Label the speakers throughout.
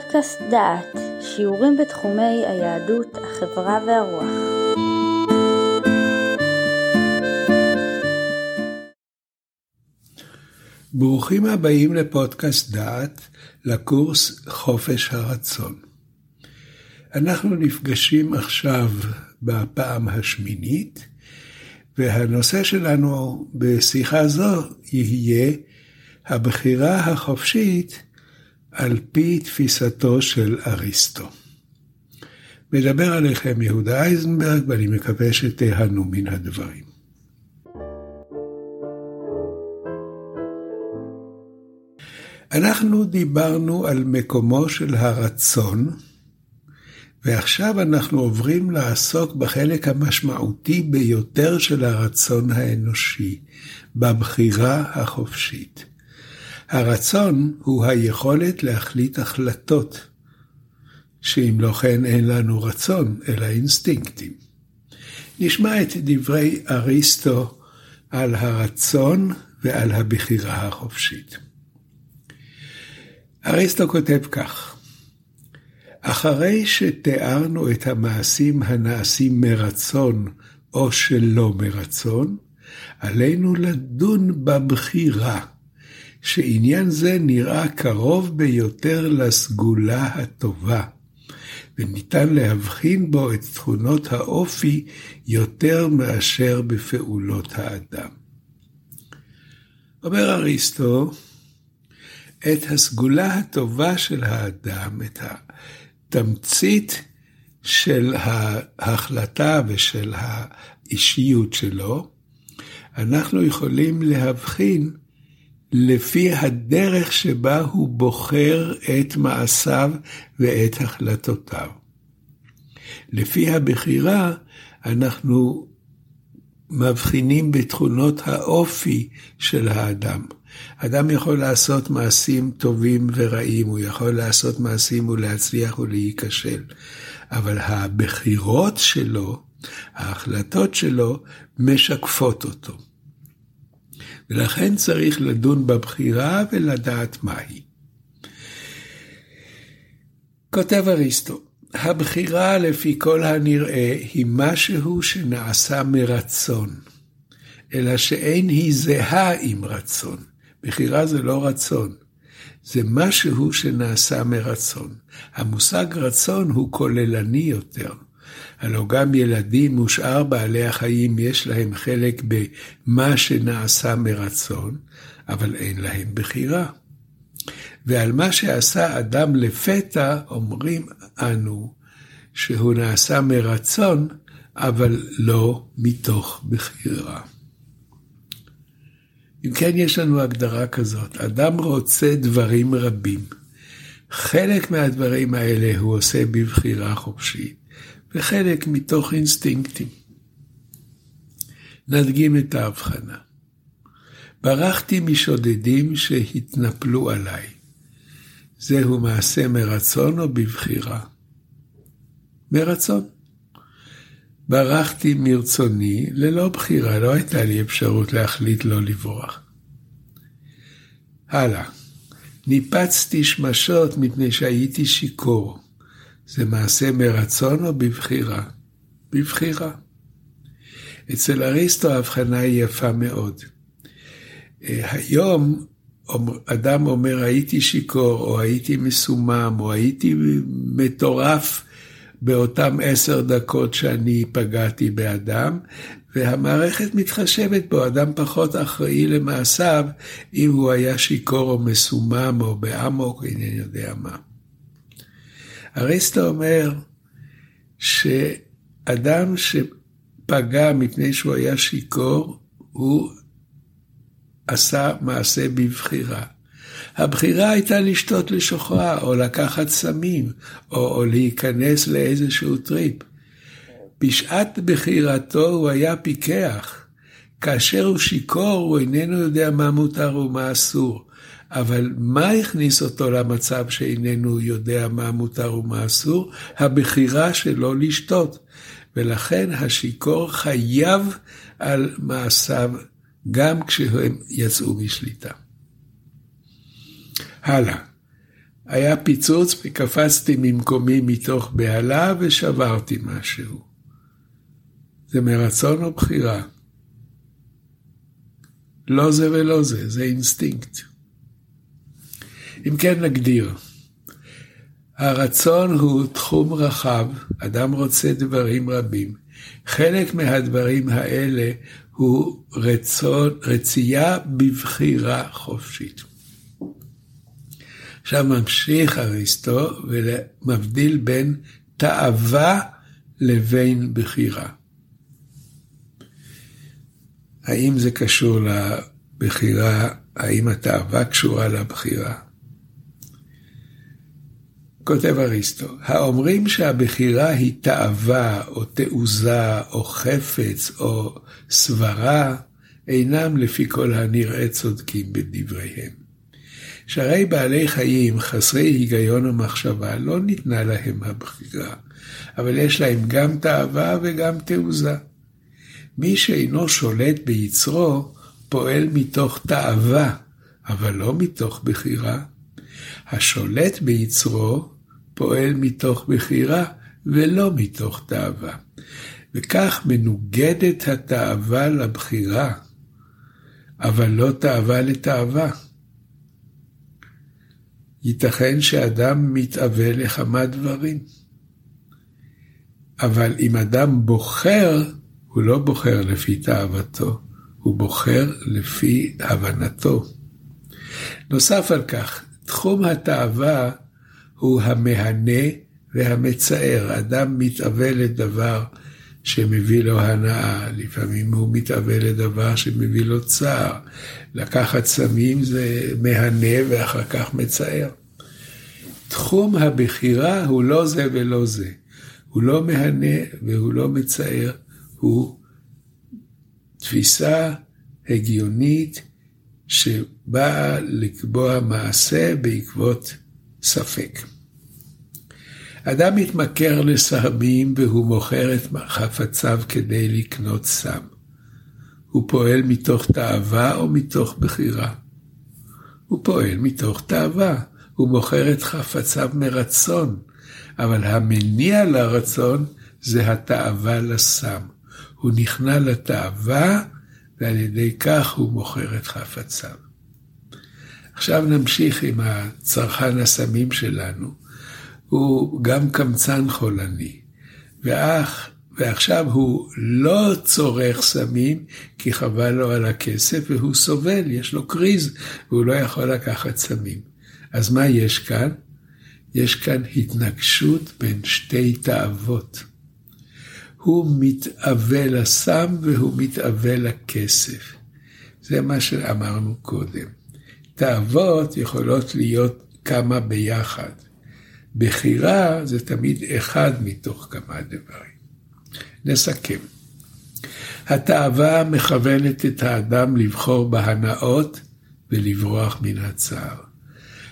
Speaker 1: פודקאסט דעת, שיעורים בתחומי היהדות, החברה והרוח.
Speaker 2: ברוכים הבאים לפודקאסט דעת, לקורס חופש הרצון. אנחנו נפגשים עכשיו בפעם השמינית, והנושא שלנו בשיחה זו יהיה הבחירה החופשית על פי תפיסתו של אריסטו. מדבר עליכם יהודה אייזנברג, ואני מקווה שתיהנו מן הדברים. אנחנו דיברנו על מקומו של הרצון, ועכשיו אנחנו עוברים לעסוק בחלק המשמעותי ביותר של הרצון האנושי, בבחירה החופשית. הרצון הוא היכולת להחליט החלטות, שאם לא כן אין לנו רצון, אלא אינסטינקטים. נשמע את דברי אריסטו על הרצון ועל הבחירה החופשית. אריסטו כותב כך: אחרי שתיארנו את המעשים הנעשים מרצון או שלא מרצון, עלינו לדון בבחירה. שעניין זה נראה קרוב ביותר לסגולה הטובה, וניתן להבחין בו את תכונות האופי יותר מאשר בפעולות האדם. אומר אריסטו, את הסגולה הטובה של האדם, את התמצית של ההחלטה ושל האישיות שלו, אנחנו יכולים להבחין לפי הדרך שבה הוא בוחר את מעשיו ואת החלטותיו. לפי הבחירה, אנחנו מבחינים בתכונות האופי של האדם. אדם יכול לעשות מעשים טובים ורעים, הוא יכול לעשות מעשים ולהצליח ולהיכשל, אבל הבחירות שלו, ההחלטות שלו, משקפות אותו. ולכן צריך לדון בבחירה ולדעת מהי. כותב אריסטו, הבחירה לפי כל הנראה היא משהו שנעשה מרצון, אלא שאין היא זהה עם רצון. בחירה זה לא רצון, זה משהו שנעשה מרצון. המושג רצון הוא כוללני יותר. הלא גם ילדים ושאר בעלי החיים יש להם חלק במה שנעשה מרצון, אבל אין להם בחירה. ועל מה שעשה אדם לפתע אומרים אנו שהוא נעשה מרצון, אבל לא מתוך בחירה. אם כן, יש לנו הגדרה כזאת, אדם רוצה דברים רבים. חלק מהדברים האלה הוא עושה בבחירה חופשית. וחלק מתוך אינסטינקטים. נדגים את ההבחנה. ברחתי משודדים שהתנפלו עליי. זהו מעשה מרצון או בבחירה? מרצון. ברחתי מרצוני ללא בחירה, לא הייתה לי אפשרות להחליט לא לברוח. הלאה. ניפצתי שמשות מפני שהייתי שיכור. זה מעשה מרצון או בבחירה? בבחירה. אצל אריסטו ההבחנה היא יפה מאוד. אה, היום אדם אומר הייתי שיכור, או הייתי מסומם, או הייתי מטורף באותם עשר דקות שאני פגעתי באדם, והמערכת מתחשבת בו, אדם פחות אחראי למעשיו אם הוא היה שיכור או מסומם או באמוק, אינני יודע מה. אריסטו אומר שאדם שפגע מפני שהוא היה שיכור, הוא עשה מעשה בבחירה. הבחירה הייתה לשתות לשוכרה, או לקחת סמים, או, או להיכנס לאיזשהו טריפ. בשעת בחירתו הוא היה פיקח. כאשר הוא שיכור, הוא איננו יודע מה מותר ומה אסור. אבל מה הכניס אותו למצב שאיננו יודע מה מותר ומה אסור? הבחירה שלו לשתות. ולכן השיכור חייב על מעשיו גם כשהם יצאו משליטה. הלאה. היה פיצוץ וקפצתי ממקומי מתוך בהלה ושברתי משהו. זה מרצון או בחירה? לא זה ולא זה, זה אינסטינקט. אם כן נגדיר, הרצון הוא תחום רחב, אדם רוצה דברים רבים. חלק מהדברים האלה הוא רצון, רצייה בבחירה חופשית. עכשיו ממשיך אריסטו ומבדיל בין תאווה לבין בחירה. האם זה קשור לבחירה? האם התאווה קשורה לבחירה? כותב אריסטו, האומרים שהבחירה היא תאווה או תעוזה או חפץ או סברה, אינם לפי כל הנראה צודקים בדבריהם. שהרי בעלי חיים חסרי היגיון ומחשבה לא ניתנה להם הבחירה, אבל יש להם גם תאווה וגם תעוזה. מי שאינו שולט ביצרו, פועל מתוך תאווה, אבל לא מתוך בחירה. השולט ביצרו פועל מתוך בחירה ולא מתוך תאווה. וכך מנוגדת התאווה לבחירה, אבל לא תאווה לתאווה. ייתכן שאדם מתאווה לכמה דברים, אבל אם אדם בוחר, הוא לא בוחר לפי תאוותו, הוא בוחר לפי הבנתו. נוסף על כך, תחום התאווה הוא המהנה והמצער. אדם מתאווה לדבר שמביא לו הנאה, לפעמים הוא מתאווה לדבר שמביא לו צער. לקחת סמים זה מהנה ואחר כך מצער. תחום הבחירה הוא לא זה ולא זה. הוא לא מהנה והוא לא מצער, הוא תפיסה הגיונית שבאה לקבוע מעשה בעקבות ספק. אדם מתמכר לסמים והוא מוכר את חפציו כדי לקנות סם. הוא פועל מתוך תאווה או מתוך בחירה? הוא פועל מתוך תאווה, הוא מוכר את חפציו מרצון, אבל המניע לרצון זה התאווה לסם. הוא נכנע לתאווה, ועל ידי כך הוא מוכר את חפציו. עכשיו נמשיך עם הצרכן הסמים שלנו. הוא גם קמצן חולני, ואח, ועכשיו הוא לא צורך סמים כי חבל לו על הכסף והוא סובל, יש לו קריז והוא לא יכול לקחת סמים. אז מה יש כאן? יש כאן התנגשות בין שתי תאוות. הוא מתאווה לסם והוא מתאווה לכסף. זה מה שאמרנו קודם. תאוות יכולות להיות כמה ביחד. בחירה זה תמיד אחד מתוך כמה דברים. נסכם. התאווה מכוונת את האדם לבחור בהנאות ולברוח מן הצער.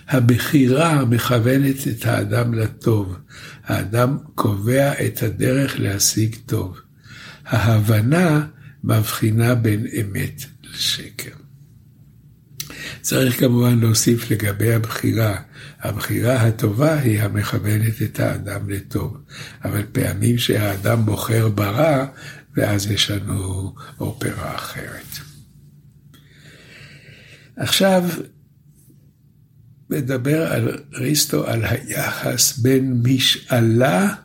Speaker 2: הבחירה מכוונת את האדם לטוב. האדם קובע את הדרך להשיג טוב. ההבנה מבחינה בין אמת לשקר. צריך כמובן להוסיף לגבי הבחירה. הבחירה הטובה היא המכוונת את האדם לטוב, אבל פעמים שהאדם בוחר ברע, ואז יש לנו אופרה אחרת. עכשיו, מדבר על ריסטו על היחס בין משאלה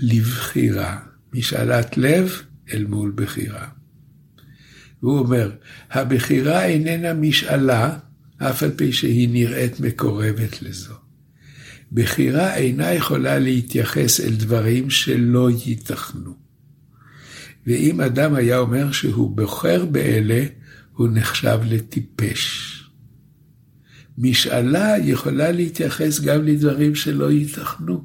Speaker 2: לבחירה, משאלת לב אל מול בחירה. והוא אומר, הבחירה איננה משאלה, אף על פי שהיא נראית מקורבת לזו. בחירה אינה יכולה להתייחס אל דברים שלא ייתכנו. ואם אדם היה אומר שהוא בוחר באלה, הוא נחשב לטיפש. משאלה יכולה להתייחס גם לדברים שלא ייתכנו,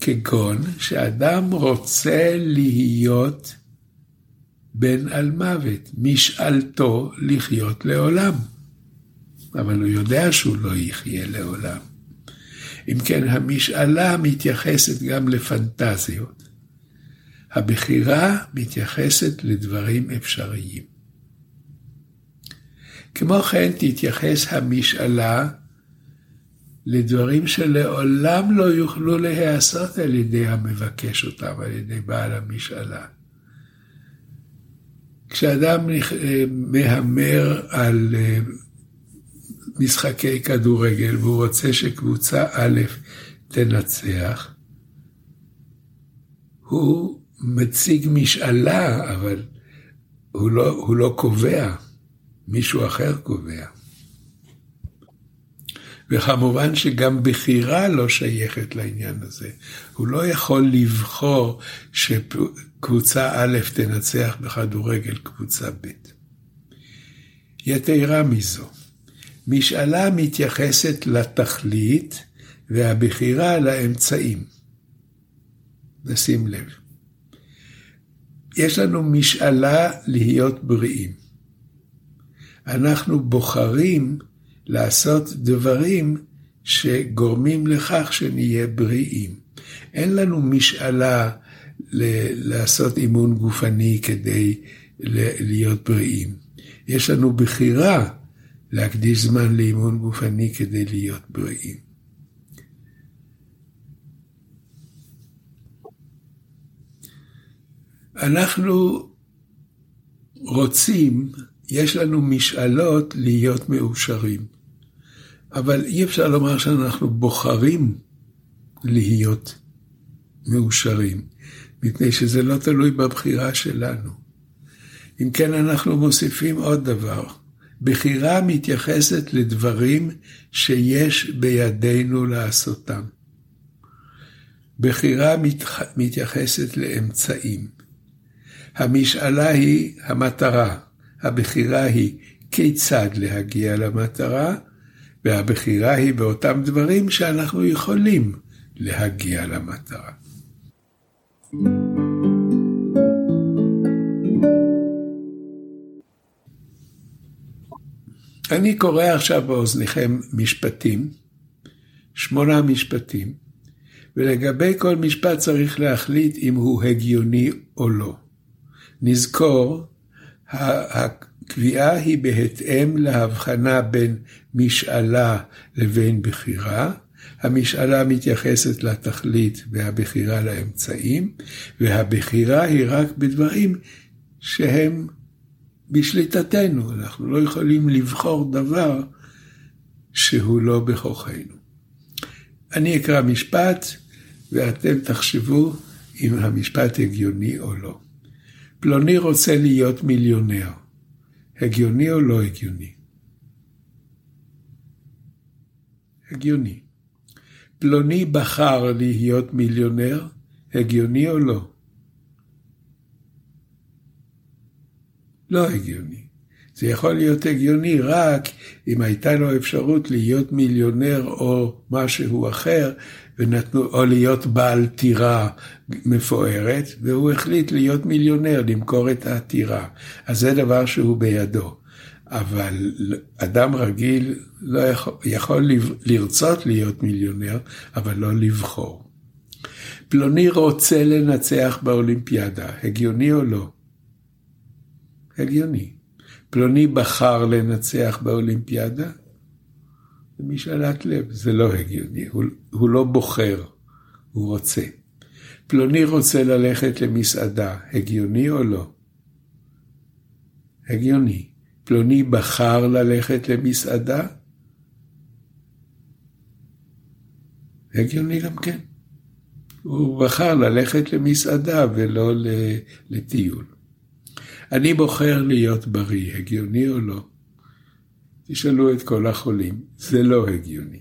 Speaker 2: כגון שאדם רוצה להיות בן על מוות, משאלתו לחיות לעולם. אבל הוא יודע שהוא לא יחיה לעולם. אם כן, המשאלה מתייחסת גם לפנטזיות. הבחירה מתייחסת לדברים אפשריים. כמו כן תתייחס המשאלה לדברים שלעולם לא יוכלו להיעשות על ידי המבקש אותם, על ידי בעל המשאלה. כשאדם מהמר על אה, משחקי כדורגל והוא רוצה שקבוצה א' תנצח, הוא מציג משאלה, אבל הוא לא, הוא לא קובע, מישהו אחר קובע. וכמובן שגם בחירה לא שייכת לעניין הזה. הוא לא יכול לבחור שקבוצה א' תנצח בכדורגל קבוצה ב'. יתרה מזו, משאלה מתייחסת לתכלית והבחירה לאמצעים. נשים לב. יש לנו משאלה להיות בריאים. אנחנו בוחרים לעשות דברים שגורמים לכך שנהיה בריאים. אין לנו משאלה ל- לעשות אימון גופני כדי להיות בריאים. יש לנו בחירה להקדיש זמן לאימון גופני כדי להיות בריאים. אנחנו רוצים, יש לנו משאלות להיות מאושרים. אבל אי אפשר לומר שאנחנו בוחרים להיות מאושרים, מפני שזה לא תלוי בבחירה שלנו. אם כן, אנחנו מוסיפים עוד דבר. בחירה מתייחסת לדברים שיש בידינו לעשותם. בחירה מתייחסת לאמצעים. המשאלה היא המטרה, הבחירה היא כיצד להגיע למטרה, והבחירה היא באותם דברים שאנחנו יכולים להגיע למטרה. אני קורא עכשיו באוזניכם משפטים, שמונה משפטים, ולגבי כל משפט צריך להחליט אם הוא הגיוני או לא. נזכור, הקביעה היא בהתאם להבחנה בין משאלה לבין בחירה. המשאלה מתייחסת לתכלית והבחירה לאמצעים, והבחירה היא רק בדברים שהם בשליטתנו. אנחנו לא יכולים לבחור דבר שהוא לא בכוחנו. אני אקרא משפט ואתם תחשבו אם המשפט הגיוני או לא. פלוני רוצה להיות מיליונר. הגיוני או לא הגיוני? הגיוני. פלוני בחר להיות מיליונר, הגיוני או לא? לא הגיוני. זה יכול להיות הגיוני רק אם הייתה לו אפשרות להיות מיליונר או משהו אחר, ונתנו, או להיות בעל טירה מפוארת, והוא החליט להיות מיליונר, למכור את הטירה. אז זה דבר שהוא בידו. אבל אדם רגיל לא יכול, יכול לרצות להיות מיליונר, אבל לא לבחור. פלוני רוצה לנצח באולימפיאדה, הגיוני או לא? הגיוני. פלוני בחר לנצח באולימפיאדה? זה משאלת לב, זה לא הגיוני, הוא, הוא לא בוחר, הוא רוצה. פלוני רוצה ללכת למסעדה, הגיוני או לא? הגיוני. פלוני בחר ללכת למסעדה? הגיוני גם כן. הוא בחר ללכת למסעדה ולא לטיול. אני בוחר להיות בריא, הגיוני או לא? תשאלו את כל החולים, זה לא הגיוני.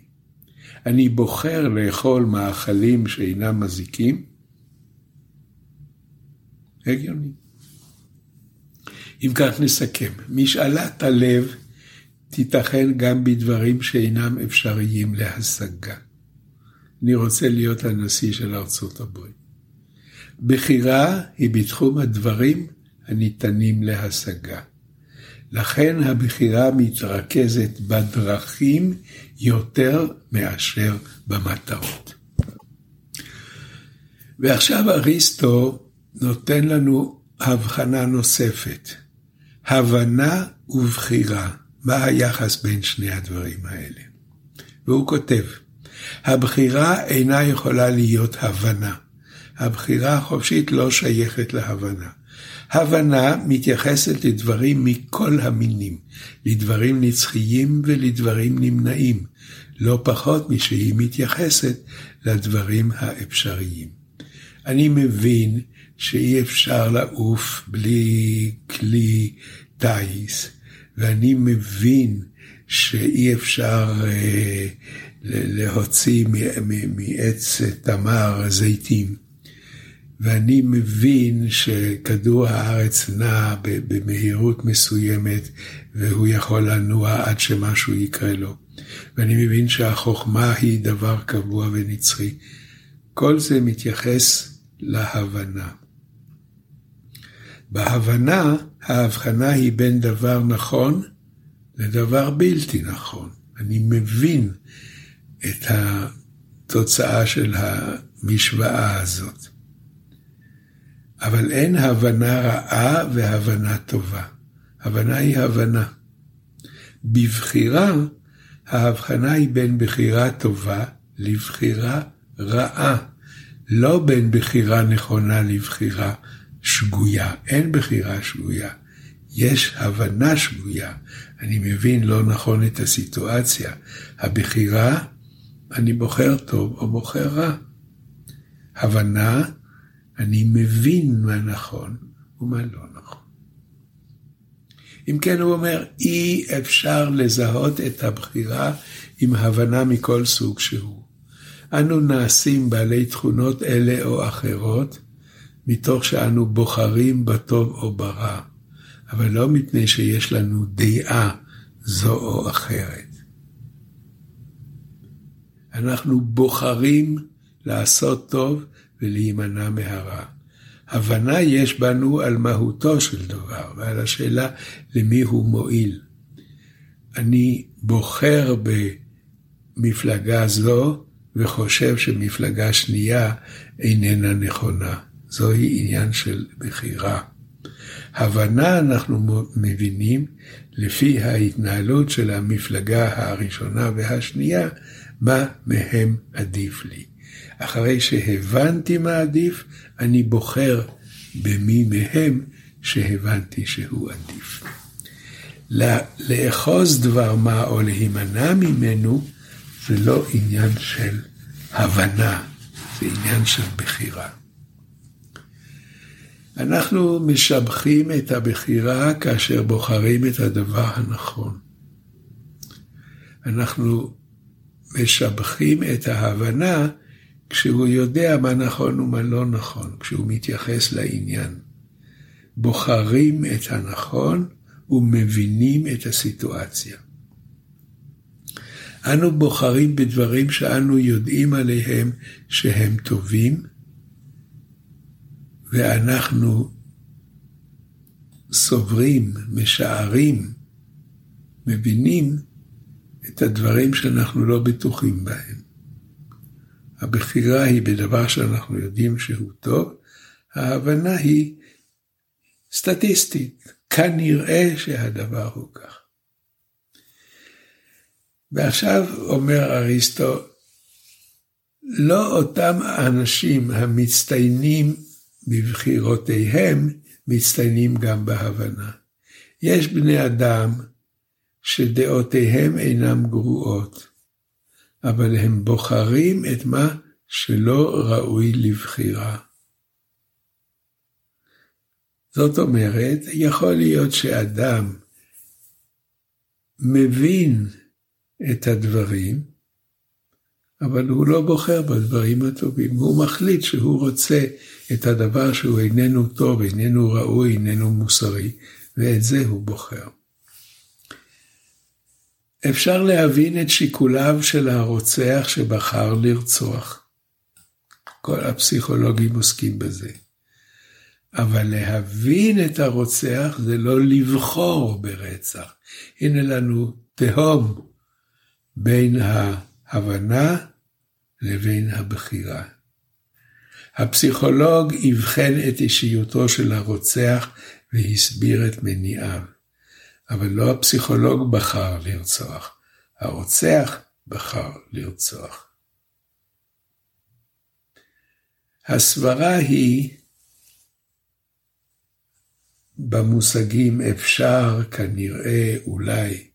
Speaker 2: אני בוחר לאכול מאכלים שאינם מזיקים, הגיוני. אם כך נסכם, משאלת הלב תיתכן גם בדברים שאינם אפשריים להשגה. אני רוצה להיות הנשיא של ארצות הברית. בחירה היא בתחום הדברים הניתנים להשגה. לכן הבחירה מתרכזת בדרכים יותר מאשר במטרות. ועכשיו אריסטו נותן לנו הבחנה נוספת, הבנה ובחירה, מה היחס בין שני הדברים האלה. והוא כותב, הבחירה אינה יכולה להיות הבנה. הבחירה החופשית לא שייכת להבנה. הבנה מתייחסת לדברים מכל המינים, לדברים נצחיים ולדברים נמנעים, לא פחות משהיא מתייחסת לדברים האפשריים. אני מבין שאי אפשר לעוף בלי כלי טיס, ואני מבין שאי אפשר אה, להוציא מעץ תמר זיתים. ואני מבין שכדור הארץ נע במהירות מסוימת והוא יכול לנוע עד שמשהו יקרה לו. ואני מבין שהחוכמה היא דבר קבוע ונצחי. כל זה מתייחס להבנה. בהבנה, ההבחנה היא בין דבר נכון לדבר בלתי נכון. אני מבין את התוצאה של המשוואה הזאת. אבל אין הבנה רעה והבנה טובה. הבנה היא הבנה. בבחירה, ההבחנה היא בין בחירה טובה לבחירה רעה, לא בין בחירה נכונה לבחירה שגויה. אין בחירה שגויה. יש הבנה שגויה. אני מבין לא נכון את הסיטואציה. הבחירה, אני בוחר טוב או בוחר רע. הבנה, אני מבין מה נכון ומה לא נכון. אם כן, הוא אומר, אי אפשר לזהות את הבחירה עם הבנה מכל סוג שהוא. אנו נעשים בעלי תכונות אלה או אחרות, מתוך שאנו בוחרים בטוב או ברע, אבל לא מפני שיש לנו דעה זו או אחרת. אנחנו בוחרים לעשות טוב ולהימנע מהרע. הבנה יש בנו על מהותו של דבר ועל השאלה למי הוא מועיל. אני בוחר במפלגה זו וחושב שמפלגה שנייה איננה נכונה. זוהי עניין של בחירה. הבנה אנחנו מבינים לפי ההתנהלות של המפלגה הראשונה והשנייה, מה מהם עדיף לי. אחרי שהבנתי מה עדיף, אני בוחר במי מהם שהבנתי שהוא עדיף. לאחוז דבר מה או להימנע ממנו, זה לא עניין של הבנה, זה עניין של בחירה. אנחנו משבחים את הבחירה כאשר בוחרים את הדבר הנכון. אנחנו משבחים את ההבנה כשהוא יודע מה נכון ומה לא נכון, כשהוא מתייחס לעניין. בוחרים את הנכון ומבינים את הסיטואציה. אנו בוחרים בדברים שאנו יודעים עליהם שהם טובים, ואנחנו סוברים, משערים, מבינים את הדברים שאנחנו לא בטוחים בהם. הבחירה היא בדבר שאנחנו יודעים שהוא טוב, ההבנה היא סטטיסטית, כנראה שהדבר הוא כך. ועכשיו אומר אריסטו, לא אותם אנשים המצטיינים בבחירותיהם, מצטיינים גם בהבנה. יש בני אדם שדעותיהם אינם גרועות, אבל הם בוחרים את מה שלא ראוי לבחירה. זאת אומרת, יכול להיות שאדם מבין את הדברים, אבל הוא לא בוחר בדברים הטובים. הוא מחליט שהוא רוצה את הדבר שהוא איננו טוב, איננו ראוי, איננו מוסרי, ואת זה הוא בוחר. אפשר להבין את שיקוליו של הרוצח שבחר לרצוח. כל הפסיכולוגים עוסקים בזה. אבל להבין את הרוצח זה לא לבחור ברצח. הנה לנו תהום בין ההבנה לבין הבחירה. הפסיכולוג אבחן את אישיותו של הרוצח והסביר את מניעיו. אבל לא הפסיכולוג בחר לרצוח, הרוצח בחר לרצוח. הסברה היא במושגים אפשר, כנראה, אולי,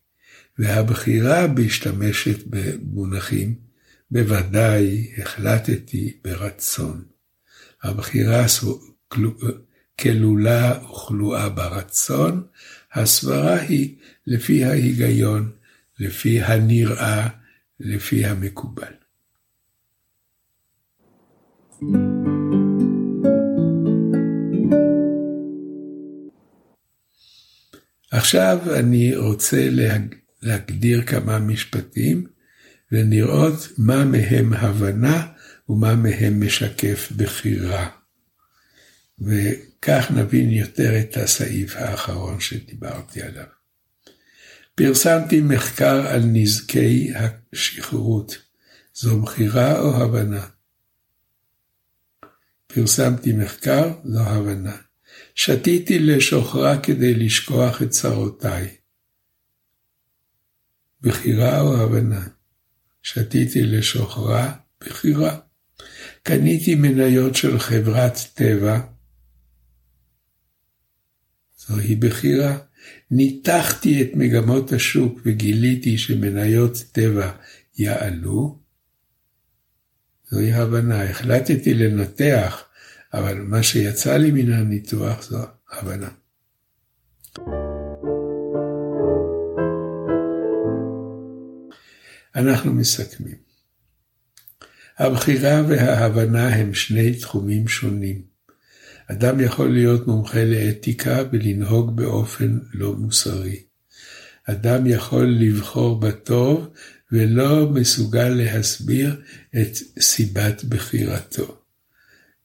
Speaker 2: והבחירה בהשתמשת במונחים בוודאי, החלטתי, ברצון. הבחירה כלולה וכלואה ברצון, הסברה היא לפי ההיגיון, לפי הנראה, לפי המקובל. עכשיו אני רוצה להגדיר כמה משפטים ולראות מה מהם הבנה ומה מהם משקף בחירה. וכך נבין יותר את הסעיף האחרון שדיברתי עליו. פרסמתי מחקר על נזקי השחררות. זו בחירה או הבנה? פרסמתי מחקר, זו הבנה. שתיתי לשוכרה כדי לשכוח את צרותיי. בחירה או הבנה? שתיתי לשוכרה, בחירה. קניתי מניות של חברת טבע, זוהי בחירה. ניתחתי את מגמות השוק וגיליתי שמניות טבע יעלו, זוהי הבנה. החלטתי לנתח, אבל מה שיצא לי מן הניתוח זו הבנה. אנחנו מסכמים. הבחירה וההבנה הם שני תחומים שונים. אדם יכול להיות מומחה לאתיקה ולנהוג באופן לא מוסרי. אדם יכול לבחור בטוב ולא מסוגל להסביר את סיבת בחירתו.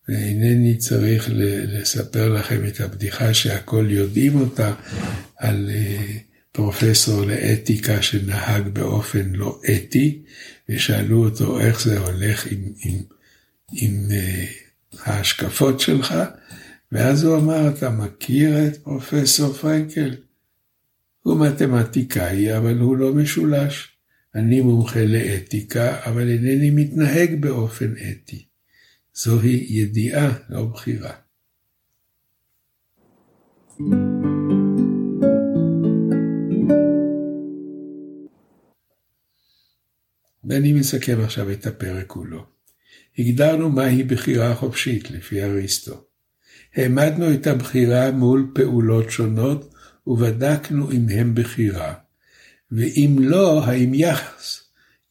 Speaker 2: ואינני צריך לספר לכם את הבדיחה שהכל יודעים אותה על אה, פרופסור לאתיקה שנהג באופן לא אתי, ושאלו אותו איך זה הולך עם, עם, עם uh, ההשקפות שלך, ואז הוא אמר, אתה מכיר את פרופסור פרנקל? הוא מתמטיקאי, אבל הוא לא משולש. אני מומחה לאתיקה, אבל אינני מתנהג באופן אתי. זוהי ידיעה, לא בחירה. ואני מסכם עכשיו את הפרק כולו. הגדרנו מהי בחירה חופשית לפי אריסטו. העמדנו את הבחירה מול פעולות שונות ובדקנו אם הם בחירה, ואם לא, האם יחס.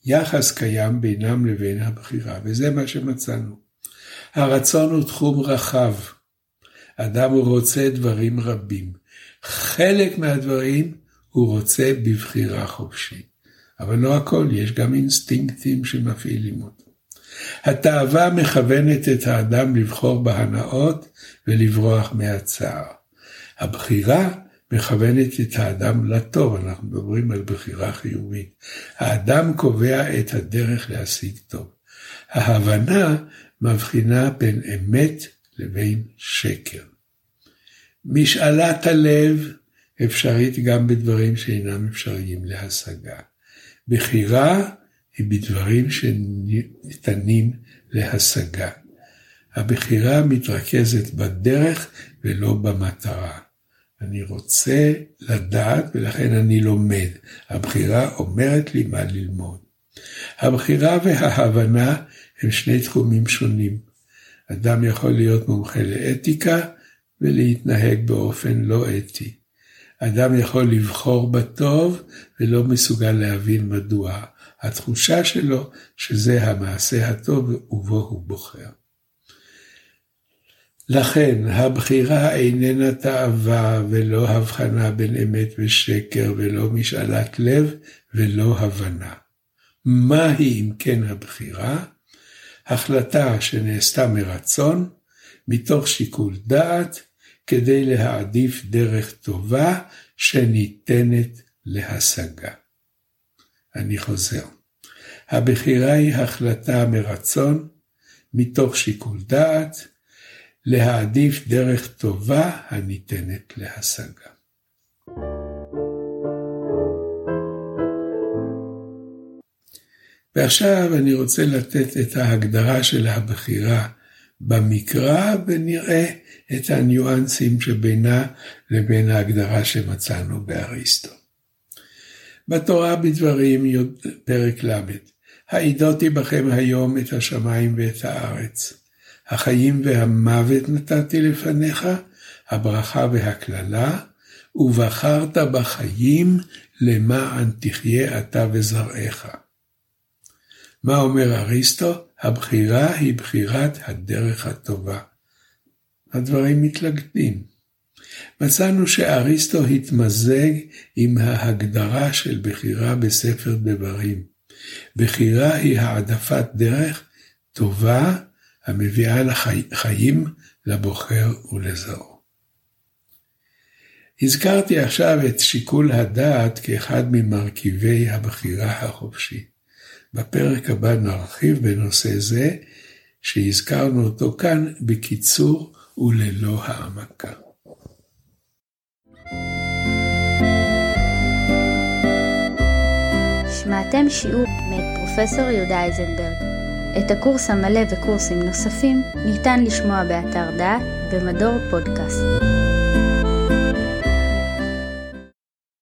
Speaker 2: יחס קיים בינם לבין הבחירה, וזה מה שמצאנו. הרצון הוא תחום רחב. אדם רוצה דברים רבים. חלק מהדברים הוא רוצה בבחירה חופשית. אבל לא הכל, יש גם אינסטינקטים שמפעילים אותו. התאווה מכוונת את האדם לבחור בהנאות ולברוח מהצער. הבחירה מכוונת את האדם לטוב, אנחנו מדברים על בחירה חיובית. האדם קובע את הדרך להשיג טוב. ההבנה מבחינה בין אמת לבין שקר. משאלת הלב אפשרית גם בדברים שאינם אפשריים להשגה. בחירה היא בדברים שניתנים להשגה. הבחירה מתרכזת בדרך ולא במטרה. אני רוצה לדעת ולכן אני לומד. הבחירה אומרת לי מה ללמוד. הבחירה וההבנה הם שני תחומים שונים. אדם יכול להיות מומחה לאתיקה ולהתנהג באופן לא אתי. אדם יכול לבחור בטוב ולא מסוגל להבין מדוע. התחושה שלו שזה המעשה הטוב ובו הוא בוחר. לכן הבחירה איננה תאווה ולא הבחנה בין אמת ושקר ולא משאלת לב ולא הבנה. מהי אם כן הבחירה? החלטה שנעשתה מרצון, מתוך שיקול דעת, כדי להעדיף דרך טובה שניתנת להשגה. אני חוזר. הבחירה היא החלטה מרצון, מתוך שיקול דעת, להעדיף דרך טובה הניתנת להשגה. ועכשיו אני רוצה לתת את ההגדרה של הבחירה במקרא ונראה את הניואנסים שבינה לבין ההגדרה שמצאנו באריסטו. בתורה בדברים, פרק ל', העידותי בכם היום את השמיים ואת הארץ. החיים והמוות נתתי לפניך, הברכה והקללה, ובחרת בחיים למען תחיה אתה וזרעך. מה אומר אריסטו? הבחירה היא בחירת הדרך הטובה. הדברים מתלכדים. מצאנו שאריסטו התמזג עם ההגדרה של בחירה בספר דברים. בחירה היא העדפת דרך טובה המביאה לחיים לבוחר ולזרעו. הזכרתי עכשיו את שיקול הדעת כאחד ממרכיבי הבחירה החופשית. בפרק הבא נרחיב בנושא זה, שהזכרנו אותו כאן בקיצור וללא העמקה.
Speaker 1: שמעתם שיעור מאת פרופסור יהודה איזנברג. את הקורס המלא וקורסים נוספים ניתן לשמוע באתר דעת במדור פודקאסט.